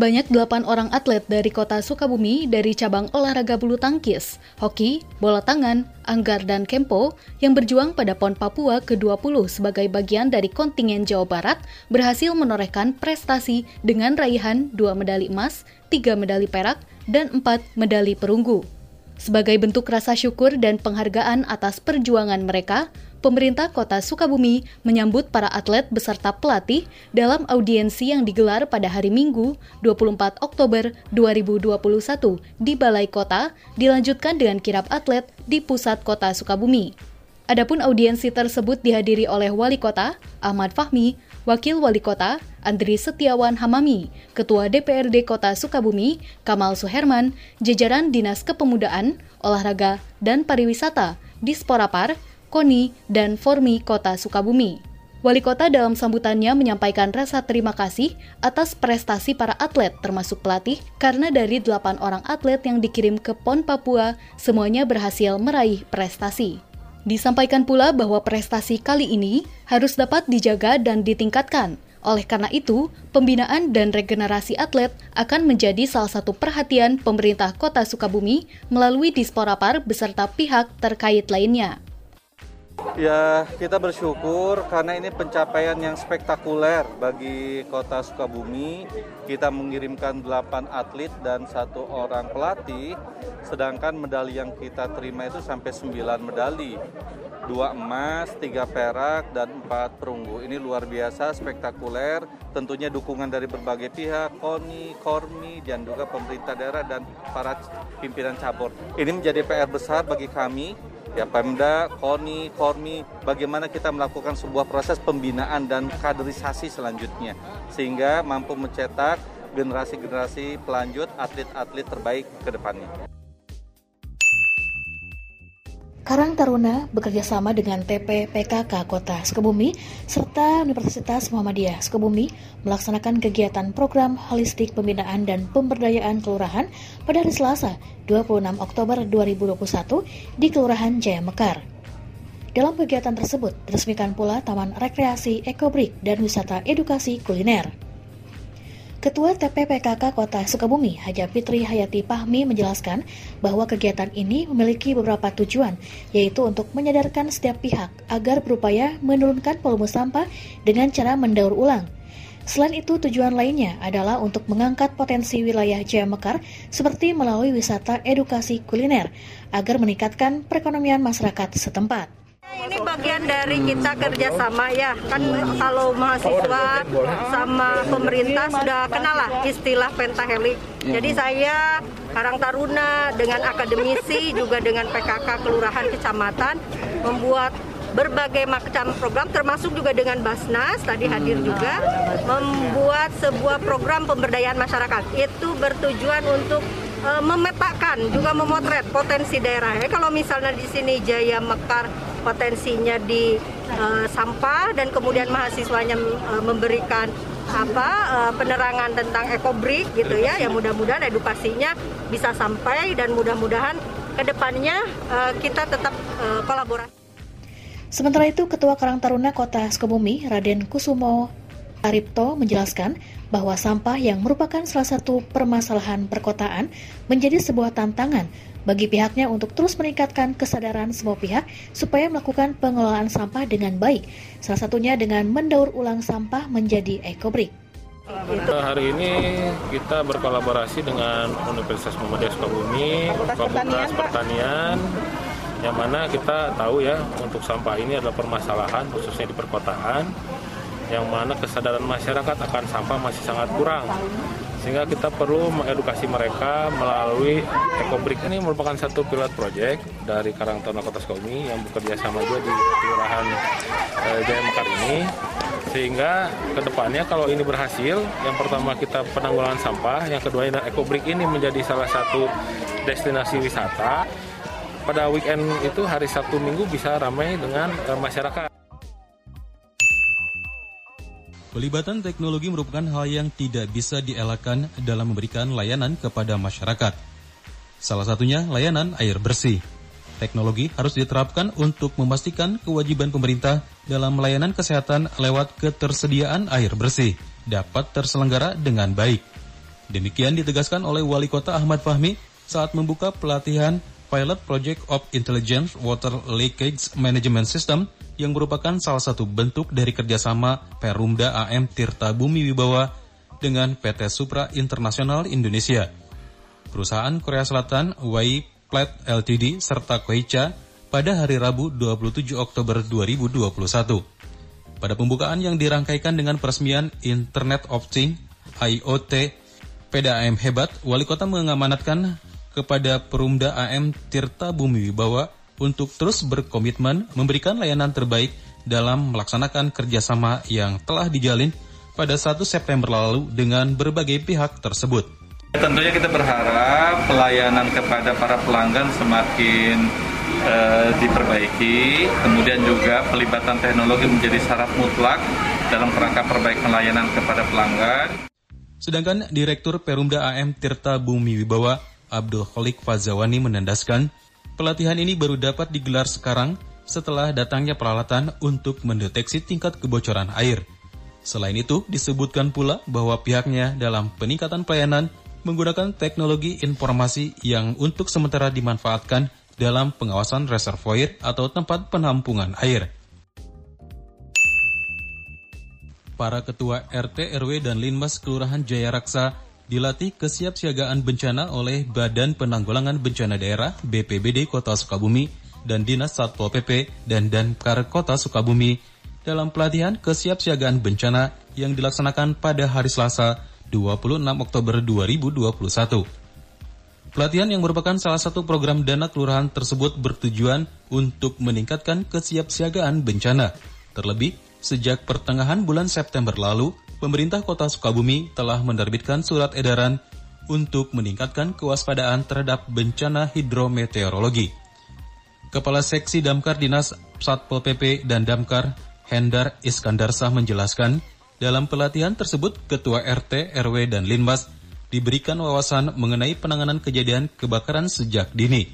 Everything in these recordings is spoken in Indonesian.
Sebanyak 8 orang atlet dari kota Sukabumi dari cabang olahraga bulu tangkis, hoki, bola tangan, anggar, dan kempo yang berjuang pada PON Papua ke-20 sebagai bagian dari kontingen Jawa Barat berhasil menorehkan prestasi dengan raihan 2 medali emas, 3 medali perak, dan 4 medali perunggu. Sebagai bentuk rasa syukur dan penghargaan atas perjuangan mereka, pemerintah kota Sukabumi menyambut para atlet beserta pelatih dalam audiensi yang digelar pada hari Minggu 24 Oktober 2021 di Balai Kota dilanjutkan dengan kirap atlet di pusat kota Sukabumi. Adapun audiensi tersebut dihadiri oleh Wali Kota Ahmad Fahmi, Wakil Wali Kota Andri Setiawan Hamami, Ketua DPRD Kota Sukabumi Kamal Suherman, jajaran Dinas Kepemudaan, Olahraga, dan Pariwisata, Disporapar, KONI, dan Formi Kota Sukabumi. Wali kota dalam sambutannya menyampaikan rasa terima kasih atas prestasi para atlet termasuk pelatih karena dari delapan orang atlet yang dikirim ke PON Papua semuanya berhasil meraih prestasi. Disampaikan pula bahwa prestasi kali ini harus dapat dijaga dan ditingkatkan. Oleh karena itu, pembinaan dan regenerasi atlet akan menjadi salah satu perhatian pemerintah Kota Sukabumi melalui Disporapar beserta pihak terkait lainnya. Ya, kita bersyukur karena ini pencapaian yang spektakuler bagi kota Sukabumi. Kita mengirimkan 8 atlet dan satu orang pelatih, sedangkan medali yang kita terima itu sampai 9 medali. Dua emas, tiga perak, dan empat perunggu. Ini luar biasa, spektakuler. Tentunya dukungan dari berbagai pihak, KONI, KORMI, dan juga pemerintah daerah dan para pimpinan cabur. Ini menjadi PR besar bagi kami ya Pemda, KONI, KORMI, bagaimana kita melakukan sebuah proses pembinaan dan kaderisasi selanjutnya sehingga mampu mencetak generasi-generasi pelanjut atlet-atlet terbaik ke depannya. Karang Taruna bekerja sama dengan TP PKK Kota Sukabumi serta Universitas Muhammadiyah Sukabumi melaksanakan kegiatan program holistik pembinaan dan pemberdayaan kelurahan pada hari Selasa 26 Oktober 2021 di Kelurahan Jaya Mekar. Dalam kegiatan tersebut diresmikan pula Taman Rekreasi Ekobrik dan Wisata Edukasi Kuliner. Ketua TPPKK Kota Sukabumi, Haja Fitri Hayati Pahmi menjelaskan bahwa kegiatan ini memiliki beberapa tujuan, yaitu untuk menyadarkan setiap pihak agar berupaya menurunkan volume sampah dengan cara mendaur ulang. Selain itu, tujuan lainnya adalah untuk mengangkat potensi wilayah Jaya Mekar seperti melalui wisata edukasi kuliner agar meningkatkan perekonomian masyarakat setempat. Ini bagian dari kita kerjasama ya, kan kalau mahasiswa sama pemerintah sudah kenal lah istilah pentahelik. Jadi saya Karang Taruna dengan akademisi juga dengan PKK Kelurahan Kecamatan membuat berbagai macam program termasuk juga dengan Basnas tadi hadir juga membuat sebuah program pemberdayaan masyarakat itu bertujuan untuk uh, memetakan juga memotret potensi daerah. Ya, kalau misalnya di sini Jaya Mekar potensinya di uh, sampah dan kemudian mahasiswanya uh, memberikan apa uh, penerangan tentang ekobrik gitu ya ya mudah-mudahan edukasinya bisa sampai dan mudah-mudahan ke depannya uh, kita tetap uh, kolaborasi. Sementara itu Ketua Karang Taruna Kota Sukabumi Raden Kusumo Aripto menjelaskan bahwa sampah yang merupakan salah satu permasalahan perkotaan menjadi sebuah tantangan bagi pihaknya untuk terus meningkatkan kesadaran semua pihak supaya melakukan pengelolaan sampah dengan baik, salah satunya dengan mendaur ulang sampah menjadi ekobrik. Hari ini kita berkolaborasi dengan Universitas Muhammadiyah Sukabumi, Fakultas Pertanian, yang mana kita tahu ya untuk sampah ini adalah permasalahan khususnya di perkotaan, yang mana kesadaran masyarakat akan sampah masih sangat kurang. Sehingga kita perlu mengedukasi mereka melalui Ekobrik. Ini merupakan satu pilot project dari Karang Taruna Kota Sukabumi yang bekerja sama juga di Kelurahan eh, Jaya Mekar ini. Sehingga ke depannya kalau ini berhasil yang pertama kita penanggulangan sampah yang kedua ini Ekobrik ini menjadi salah satu destinasi wisata. Pada weekend itu hari Sabtu Minggu bisa ramai dengan eh, masyarakat Pelibatan teknologi merupakan hal yang tidak bisa dielakkan dalam memberikan layanan kepada masyarakat. Salah satunya layanan air bersih. Teknologi harus diterapkan untuk memastikan kewajiban pemerintah dalam layanan kesehatan lewat ketersediaan air bersih dapat terselenggara dengan baik. Demikian ditegaskan oleh Wali Kota Ahmad Fahmi saat membuka pelatihan Pilot Project of Intelligence Water Leakage Management System yang merupakan salah satu bentuk dari kerjasama Perumda AM Tirta Bumi Wibawa dengan PT Supra Internasional Indonesia. Perusahaan Korea Selatan Wai Plat LTD serta Koicha pada hari Rabu 27 Oktober 2021. Pada pembukaan yang dirangkaikan dengan peresmian Internet of Things IoT PDAM hebat, Wali Kota mengamanatkan kepada Perumda AM Tirta Bumi Wibawa untuk terus berkomitmen memberikan layanan terbaik dalam melaksanakan kerjasama yang telah dijalin pada 1 September lalu dengan berbagai pihak tersebut. Tentunya kita berharap pelayanan kepada para pelanggan semakin eh, diperbaiki, kemudian juga pelibatan teknologi menjadi syarat mutlak dalam kerangka perbaikan layanan kepada pelanggan. Sedangkan Direktur Perumda AM Tirta Bumi Wibawa Abdul Kholik Fazawani menandaskan Pelatihan ini baru dapat digelar sekarang setelah datangnya peralatan untuk mendeteksi tingkat kebocoran air. Selain itu, disebutkan pula bahwa pihaknya dalam peningkatan pelayanan menggunakan teknologi informasi yang untuk sementara dimanfaatkan dalam pengawasan reservoir atau tempat penampungan air. Para ketua RT, RW, dan Linmas Kelurahan Jaya Raksa dilatih kesiapsiagaan bencana oleh Badan Penanggulangan Bencana Daerah BPBD Kota Sukabumi dan Dinas Satpol PP dan Damkar Kota Sukabumi dalam pelatihan kesiapsiagaan bencana yang dilaksanakan pada hari Selasa 26 Oktober 2021. Pelatihan yang merupakan salah satu program dana kelurahan tersebut bertujuan untuk meningkatkan kesiapsiagaan bencana. Terlebih, sejak pertengahan bulan September lalu, pemerintah kota Sukabumi telah menerbitkan surat edaran untuk meningkatkan kewaspadaan terhadap bencana hidrometeorologi. Kepala Seksi Damkar Dinas Satpol PP dan Damkar Hendar Iskandar Sah menjelaskan, dalam pelatihan tersebut Ketua RT, RW, dan Linmas diberikan wawasan mengenai penanganan kejadian kebakaran sejak dini.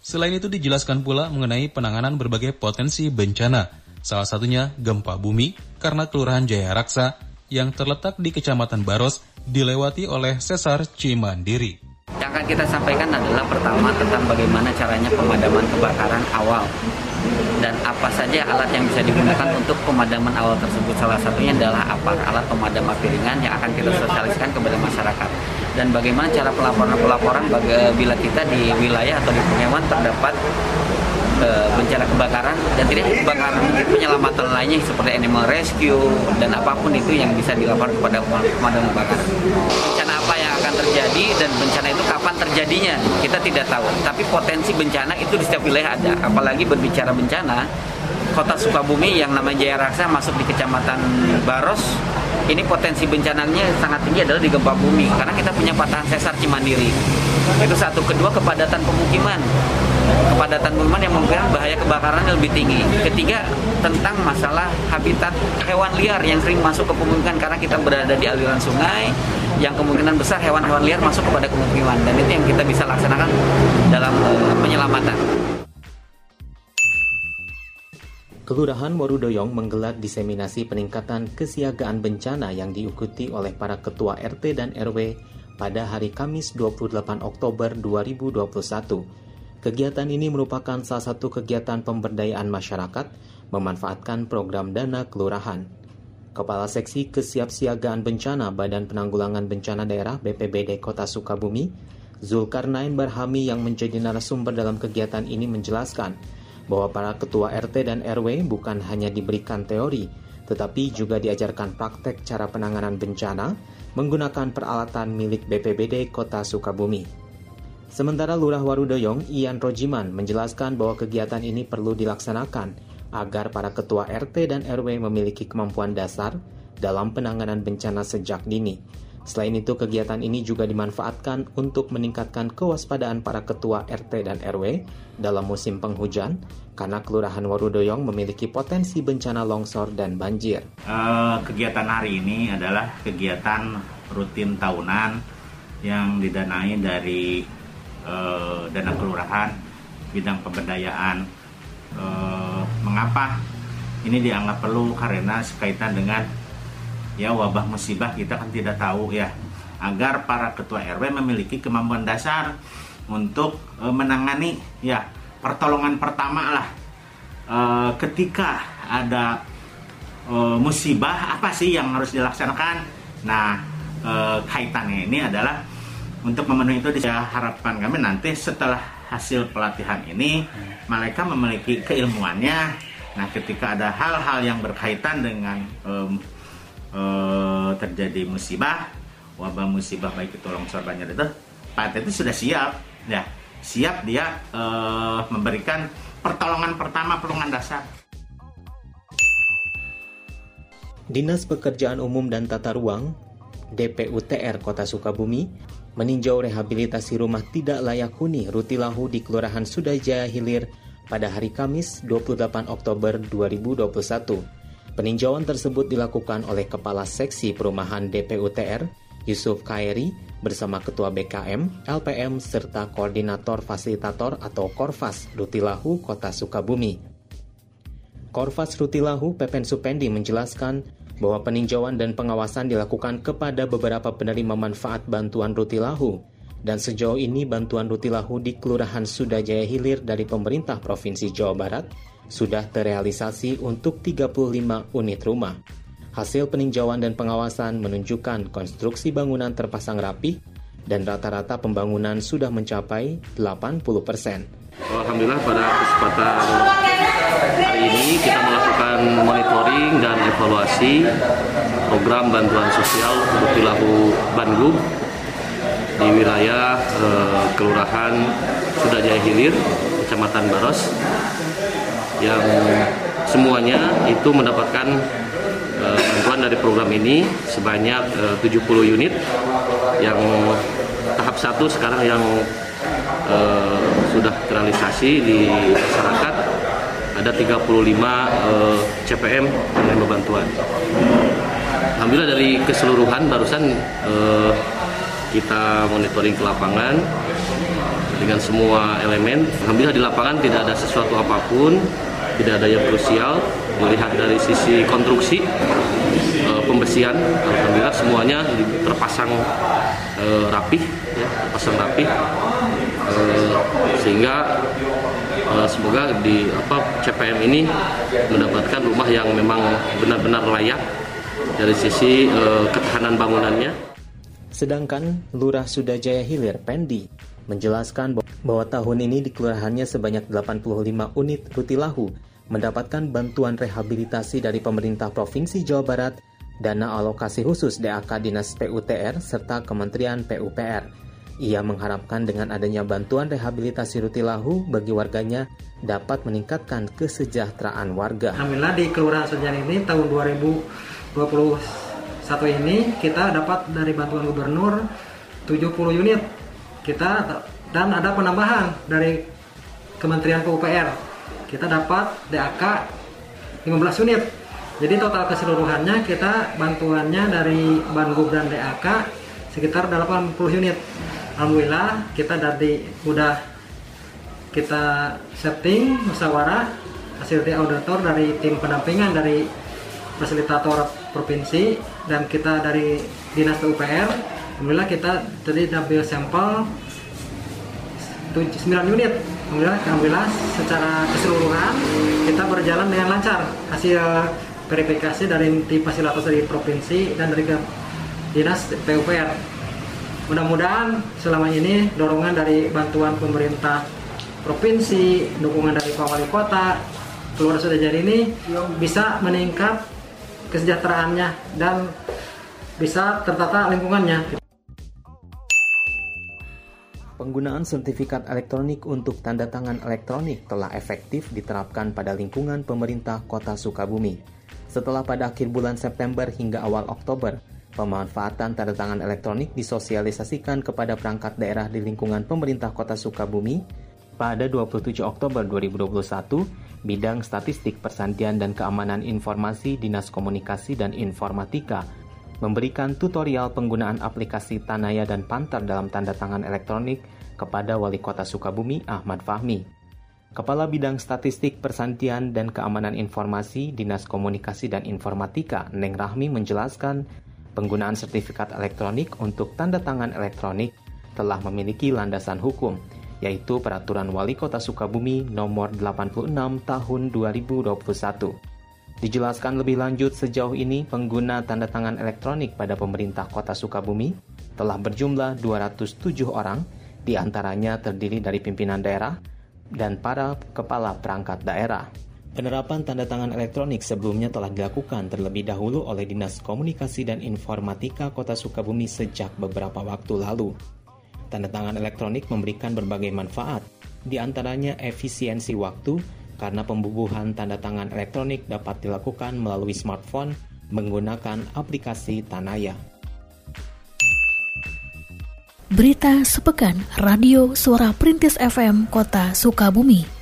Selain itu dijelaskan pula mengenai penanganan berbagai potensi bencana, salah satunya gempa bumi karena Kelurahan Jaya Raksa yang terletak di Kecamatan Baros dilewati oleh Sesar Cimandiri. Yang akan kita sampaikan adalah pertama tentang bagaimana caranya pemadaman kebakaran awal dan apa saja alat yang bisa digunakan untuk pemadaman awal tersebut. Salah satunya adalah apa alat pemadam api ringan yang akan kita sosialisasikan kepada masyarakat dan bagaimana cara pelaporan-pelaporan bila kita di wilayah atau di pengewan terdapat bencana kebakaran dan tidak kebakaran penyelamatan lainnya seperti animal rescue dan apa pun itu yang bisa dilaporkan kepada pemadam kebakaran. Bencana apa yang akan terjadi dan bencana itu kapan terjadinya kita tidak tahu. Tapi potensi bencana itu di setiap wilayah ada. Apalagi berbicara bencana, kota Sukabumi yang namanya Jaya Raksa masuk di kecamatan Baros ini potensi bencananya sangat tinggi adalah di gempa bumi karena kita punya patahan sesar Cimandiri itu satu kedua kepadatan pemukiman kepadatan pemukiman yang memungkinkan bahaya kebakaran lebih tinggi ketiga tentang masalah habitat hewan liar yang sering masuk ke pemukiman karena kita berada di aliran sungai yang kemungkinan besar hewan-hewan liar masuk kepada pemukiman dan itu yang kita bisa laksanakan dalam uh, penyelamatan. Kelurahan Warudoyong menggelar diseminasi peningkatan kesiagaan bencana yang diikuti oleh para ketua RT dan RW pada hari Kamis 28 Oktober 2021. Kegiatan ini merupakan salah satu kegiatan pemberdayaan masyarakat memanfaatkan program dana kelurahan. Kepala Seksi Kesiapsiagaan Bencana Badan Penanggulangan Bencana Daerah BPBD Kota Sukabumi, Zulkarnain Barhami yang menjadi narasumber dalam kegiatan ini menjelaskan bahwa para ketua RT dan RW bukan hanya diberikan teori, tetapi juga diajarkan praktek cara penanganan bencana menggunakan peralatan milik BPBD Kota Sukabumi. Sementara Lurah Warudoyong, Ian Rojiman, menjelaskan bahwa kegiatan ini perlu dilaksanakan agar para ketua RT dan RW memiliki kemampuan dasar dalam penanganan bencana sejak dini, Selain itu, kegiatan ini juga dimanfaatkan untuk meningkatkan kewaspadaan para ketua RT dan RW dalam musim penghujan, karena Kelurahan Warudoyong memiliki potensi bencana longsor dan banjir. Uh, kegiatan hari ini adalah kegiatan rutin tahunan yang didanai dari uh, dana kelurahan bidang pemberdayaan. Uh, mengapa ini dianggap perlu? Karena sekaitan dengan ya wabah musibah kita kan tidak tahu ya. Agar para ketua RW memiliki kemampuan dasar untuk e, menangani ya pertolongan pertama lah. E, ketika ada e, musibah apa sih yang harus dilaksanakan? Nah e, kaitannya ini adalah untuk memenuhi itu saya harapan kami nanti setelah hasil pelatihan ini mereka memiliki keilmuannya nah ketika ada hal-hal yang berkaitan dengan um, uh, terjadi musibah, wabah musibah baik itu longsor banjir itu, Pak itu sudah siap, ya siap dia uh, memberikan pertolongan pertama pertolongan dasar. Dinas Pekerjaan Umum dan Tata Ruang DPUTR Kota Sukabumi meninjau rehabilitasi rumah tidak layak huni Rutilahu di Kelurahan Sudajaya Hilir pada hari Kamis 28 Oktober 2021. Peninjauan tersebut dilakukan oleh Kepala Seksi Perumahan DPUTR, Yusuf Kairi, bersama Ketua BKM, LPM, serta Koordinator Fasilitator atau Korfas Rutilahu Kota Sukabumi. Korfas Rutilahu Pepen Supendi menjelaskan bahwa peninjauan dan pengawasan dilakukan kepada beberapa penerima manfaat bantuan Rutilahu dan sejauh ini bantuan Rutilahu di Kelurahan Sudajaya Hilir dari pemerintah Provinsi Jawa Barat sudah terrealisasi untuk 35 unit rumah. Hasil peninjauan dan pengawasan menunjukkan konstruksi bangunan terpasang rapi dan rata-rata pembangunan sudah mencapai 80 persen. Alhamdulillah pada kesempatan hari ini kita melakukan monitoring dan evaluasi program bantuan sosial Rutilahu Bandung di wilayah eh, Kelurahan Sudajaya Hilir, Kecamatan Baros yang semuanya itu mendapatkan uh, bantuan dari program ini sebanyak eh, uh, 70 unit yang tahap satu sekarang yang uh, sudah terrealisasi di masyarakat ada 35 uh, CPM menerima bantuan. Alhamdulillah dari keseluruhan barusan uh, kita monitoring ke lapangan dengan semua elemen. Alhamdulillah di lapangan tidak ada sesuatu apa pun tidak ada yang krusial melihat dari sisi konstruksi e, pembersihan alhamdulillah semuanya terpasang e, rapih ya terpasang rapih sehingga e, semoga di apa CPM ini mendapatkan rumah yang memang benar-benar layak dari sisi e, ketahanan bangunannya sedangkan Lurah Sudajaya Hilir Pendi menjelaskan bahwa tahun ini di kelurahannya sebanyak 85 unit rutilahu mendapatkan bantuan rehabilitasi dari pemerintah Provinsi Jawa Barat, dana alokasi khusus DAK Dinas PUTR, serta Kementerian PUPR. Ia mengharapkan dengan adanya bantuan rehabilitasi Rutilahu bagi warganya dapat meningkatkan kesejahteraan warga. Alhamdulillah di Kelurahan Sejan ini tahun 2021 ini kita dapat dari bantuan gubernur 70 unit kita dan ada penambahan dari Kementerian PUPR kita dapat DAK 15 unit. Jadi total keseluruhannya kita bantuannya dari Bangub dan DAK sekitar 80 unit. Alhamdulillah kita dari udah kita setting musyawarah hasil auditor dari tim pendampingan dari fasilitator provinsi dan kita dari dinas PUPR Alhamdulillah kita tadi ambil sampel 9 unit. Alhamdulillah, Alhamdulillah secara keseluruhan kita berjalan dengan lancar. Hasil verifikasi dari tim fasilitator dari provinsi dan dari dinas PUPR mudah-mudahan selama ini dorongan dari bantuan pemerintah provinsi dukungan dari Pak Wali Kota keluar sudah jadi ini bisa meningkat kesejahteraannya dan bisa tertata lingkungannya Penggunaan sertifikat elektronik untuk tanda tangan elektronik telah efektif diterapkan pada lingkungan pemerintah Kota Sukabumi. Setelah pada akhir bulan September hingga awal Oktober, Pemanfaatan tanda tangan elektronik disosialisasikan kepada perangkat daerah di lingkungan pemerintah Kota Sukabumi pada 27 Oktober 2021, Bidang Statistik Persantian dan Keamanan Informasi Dinas Komunikasi dan Informatika memberikan tutorial penggunaan aplikasi Tanaya dan Pantar dalam tanda tangan elektronik kepada Wali Kota Sukabumi Ahmad Fahmi. Kepala Bidang Statistik Persantian dan Keamanan Informasi Dinas Komunikasi dan Informatika Neng Rahmi menjelaskan penggunaan sertifikat elektronik untuk tanda tangan elektronik telah memiliki landasan hukum yaitu Peraturan Wali Kota Sukabumi Nomor 86 Tahun 2021. Dijelaskan lebih lanjut sejauh ini pengguna tanda tangan elektronik pada pemerintah Kota Sukabumi telah berjumlah 207 orang, di antaranya terdiri dari pimpinan daerah dan para kepala perangkat daerah. Penerapan tanda tangan elektronik sebelumnya telah dilakukan terlebih dahulu oleh Dinas Komunikasi dan Informatika Kota Sukabumi sejak beberapa waktu lalu. Tanda tangan elektronik memberikan berbagai manfaat, di antaranya efisiensi waktu, karena pembubuhan tanda tangan elektronik dapat dilakukan melalui smartphone menggunakan aplikasi Tanaya. Berita sepekan Radio Suara Perintis FM Kota Sukabumi.